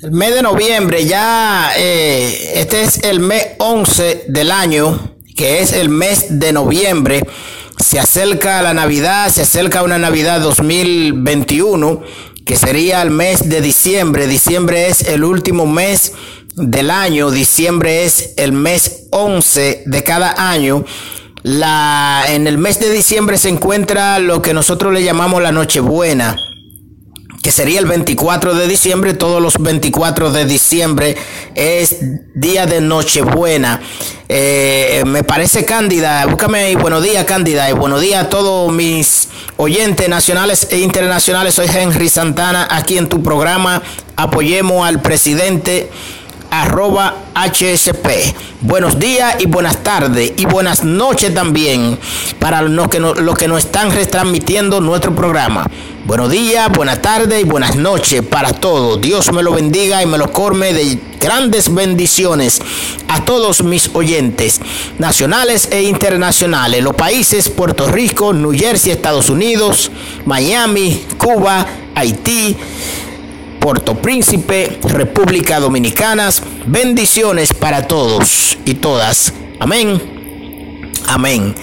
El mes de noviembre, ya eh, este es el mes 11 del año, que es el mes de noviembre. Se acerca la Navidad, se acerca una Navidad 2021, que sería el mes de diciembre. Diciembre es el último mes del año, diciembre es el mes 11 de cada año. La, en el mes de diciembre se encuentra lo que nosotros le llamamos la Nochebuena que sería el 24 de diciembre, todos los 24 de diciembre es día de Nochebuena. Eh, me parece Cándida, búscame ahí, buenos días Cándida, y buenos días a todos mis oyentes nacionales e internacionales. Soy Henry Santana, aquí en tu programa Apoyemos al presidente arroba HSP. Buenos días y buenas tardes y buenas noches también para los que, los que nos están retransmitiendo nuestro programa. Buenos días, buenas tardes y buenas noches para todos. Dios me lo bendiga y me lo corme de grandes bendiciones a todos mis oyentes nacionales e internacionales. Los países Puerto Rico, New Jersey, Estados Unidos, Miami, Cuba, Haití. Puerto Príncipe, República Dominicana. Bendiciones para todos y todas. Amén. Amén.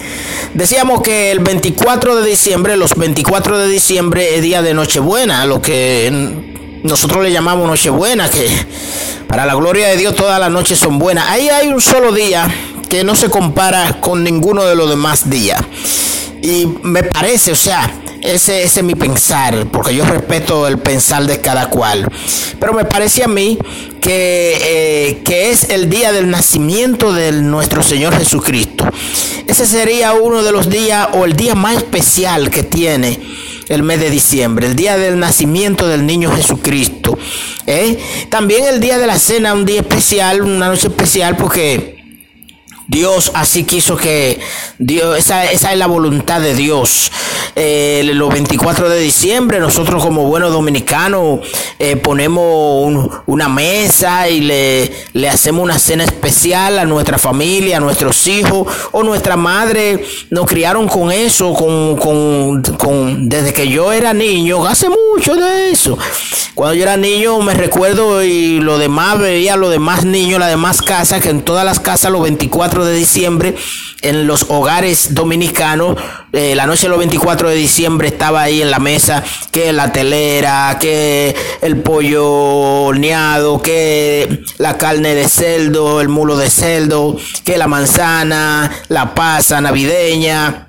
Decíamos que el 24 de diciembre, los 24 de diciembre es día de Nochebuena, lo que nosotros le llamamos Nochebuena, que para la gloria de Dios todas las noches son buenas. Ahí hay un solo día que no se compara con ninguno de los demás días. Y me parece, o sea, ese, es mi pensar, porque yo respeto el pensar de cada cual. Pero me parece a mí que, eh, que es el día del nacimiento de nuestro Señor Jesucristo. Ese sería uno de los días o el día más especial que tiene el mes de diciembre, el día del nacimiento del niño Jesucristo. ¿eh? También el día de la cena, un día especial, una noche especial, porque Dios así quiso que Dios, esa, esa es la voluntad de Dios. Eh, los 24 de diciembre nosotros como buenos dominicanos eh, ponemos una mesa y le, le, hacemos una cena especial a nuestra familia, a nuestros hijos o nuestra madre nos criaron con eso, con, con, con desde que yo era niño, hace mucho de eso. Cuando yo era niño me recuerdo y lo demás veía los demás niños, las demás casas, que en todas las casas los 24 de diciembre en los hogares dominicanos. Eh, la noche del 24 de diciembre estaba ahí en la mesa que la telera, que el pollo horneado, que la carne de cerdo, el mulo de cerdo, que la manzana, la pasa navideña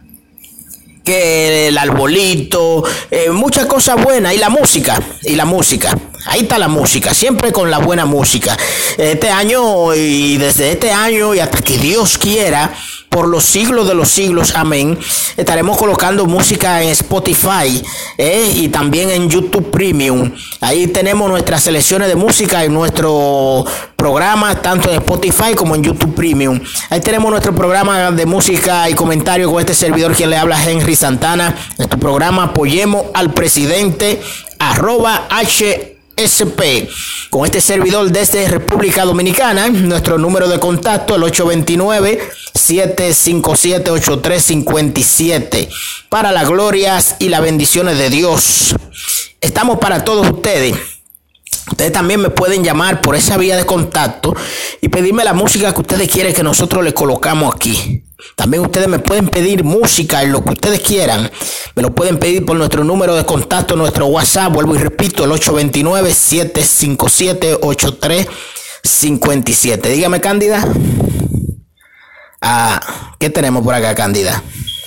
el arbolito, eh, muchas cosas buenas y la música, y la música. Ahí está la música, siempre con la buena música. Este año y desde este año y hasta que Dios quiera, por los siglos de los siglos, amén. Estaremos colocando música en Spotify eh, y también en YouTube Premium. Ahí tenemos nuestras selecciones de música en nuestro programa, tanto en Spotify como en YouTube Premium. Ahí tenemos nuestro programa de música y comentarios con este servidor quien le habla Henry Santana. Nuestro programa Apoyemos al Presidente, arroba H. SP. Con este servidor desde República Dominicana, nuestro número de contacto el 829-757-8357. Para las glorias y las bendiciones de Dios. Estamos para todos ustedes. Ustedes también me pueden llamar por esa vía de contacto y pedirme la música que ustedes quieren que nosotros le colocamos aquí. También ustedes me pueden pedir música en lo que ustedes quieran. Me lo pueden pedir por nuestro número de contacto, nuestro WhatsApp. Vuelvo y repito, el 829-757-8357. Dígame, Cándida. Ah, ¿Qué tenemos por acá, Cándida?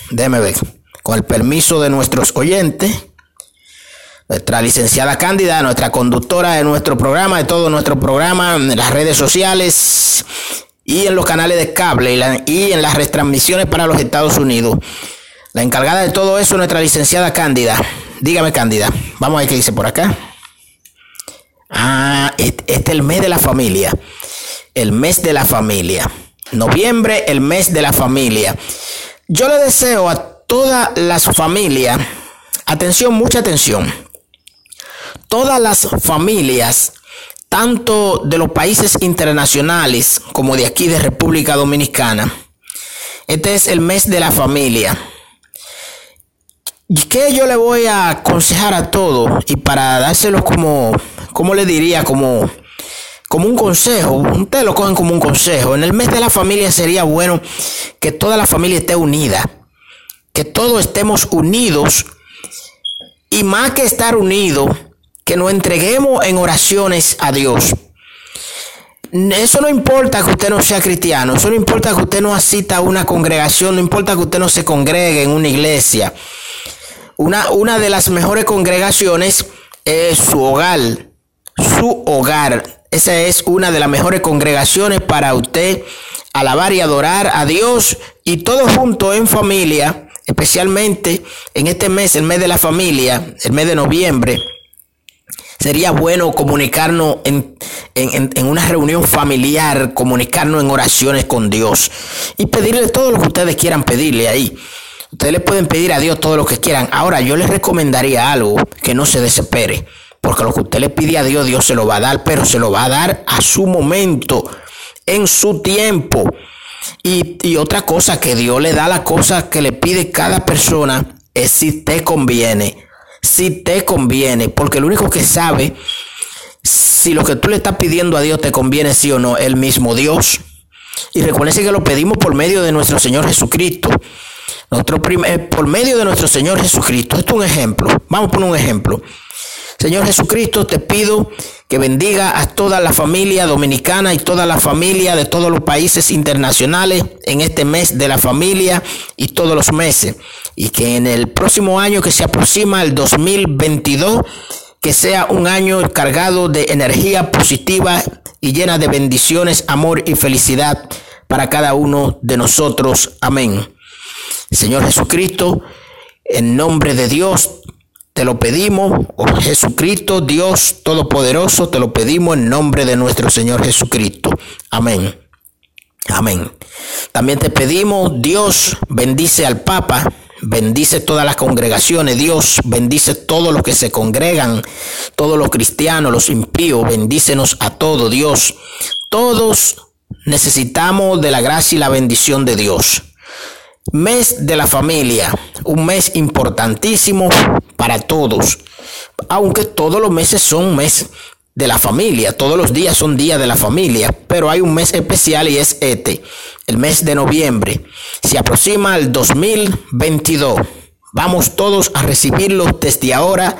Déjeme ver. Con el permiso de nuestros oyentes nuestra licenciada Cándida, nuestra conductora de nuestro programa, de todo nuestro programa, en las redes sociales y en los canales de cable y, en las retransmisiones para los Estados Unidos. La encargada de todo eso, nuestra licenciada Cándida. Dígame, Cándida. Vamos a ver qué dice por acá. Ah, este, es el mes de la familia. El mes de la familia. Noviembre, el mes de la familia. Yo le deseo a todas las familias, atención, mucha atención todas las familias, tanto de los países internacionales como de aquí de República Dominicana. Este es el mes de la familia. ¿Y qué yo le voy a aconsejar a todos? Y para dárselo como, como le diría, como, como un consejo, ustedes lo cogen como un consejo. En el mes de la familia sería bueno que toda la familia esté unida, que todos estemos unidos y más que estar unidos, que nos entreguemos en oraciones a Dios. Eso no importa que usted no sea cristiano, eso no importa que usted no asista a una congregación, no importa que usted no se congregue en una iglesia. Una, una de las mejores congregaciones es su hogar, su hogar. Esa es una de las mejores congregaciones para usted alabar y adorar a Dios y todos juntos en familia, especialmente en este mes, el mes de la familia, el mes de noviembre Sería bueno comunicarnos en, una reunión familiar, comunicarnos en oraciones con Dios y pedirle todo lo que ustedes quieran pedirle ahí. Ustedes le pueden pedir a Dios todo lo que quieran. Ahora, yo les recomendaría algo, que no se desespere, porque lo que usted le pide a Dios, Dios se lo va a dar, pero se lo va a dar a su momento, en su tiempo. Y, y otra cosa, que Dios le da la cosa que le pide cada persona, es si te conviene si te conviene, porque el único que sabe si lo que tú le estás pidiendo a Dios te conviene sí o no, el mismo Dios. Y recuerden que lo pedimos por medio de nuestro Señor Jesucristo. Eh, por medio de nuestro Señor Jesucristo. Esto es un ejemplo. Vamos a poner un ejemplo. Señor Jesucristo, te pido que bendiga a toda la familia dominicana y toda la familia de todos los países internacionales en este mes de la familia y todos los meses. Y que en el próximo año que se aproxima, el 2022, que sea un año cargado de energía positiva y llena de bendiciones, amor y felicidad para cada uno de nosotros. Amén. Señor Jesucristo, en nombre de Dios, te lo pedimos, oh Jesucristo, Dios Todopoderoso, te lo pedimos en nombre de nuestro Señor Jesucristo. Amén. Amén. También te pedimos, Dios, bendice al Papa, bendice todas las congregaciones, Dios, bendice todos los que se congregan, todos los cristianos, los impíos, bendícenos a todos, Dios. Todos necesitamos de la gracia y la bendición de Dios. Mes de la familia, un mes importantísimo para todos, aunque todos los meses son mes de la familia, todos los días son días de la familia, pero hay un mes especial y es este, el mes de noviembre. Se aproxima el 2022. Vamos todos a recibirlo desde ahora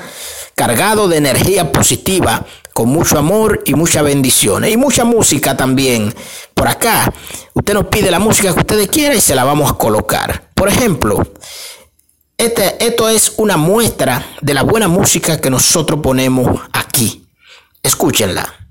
cargado de energía positiva, con mucho amor y mucha bendición. Y mucha música también. Por acá, usted nos pide la música que ustedes quieran y se la vamos a colocar. Por ejemplo, este, esto es una muestra de la buena música que nosotros ponemos aquí. Escúchenla.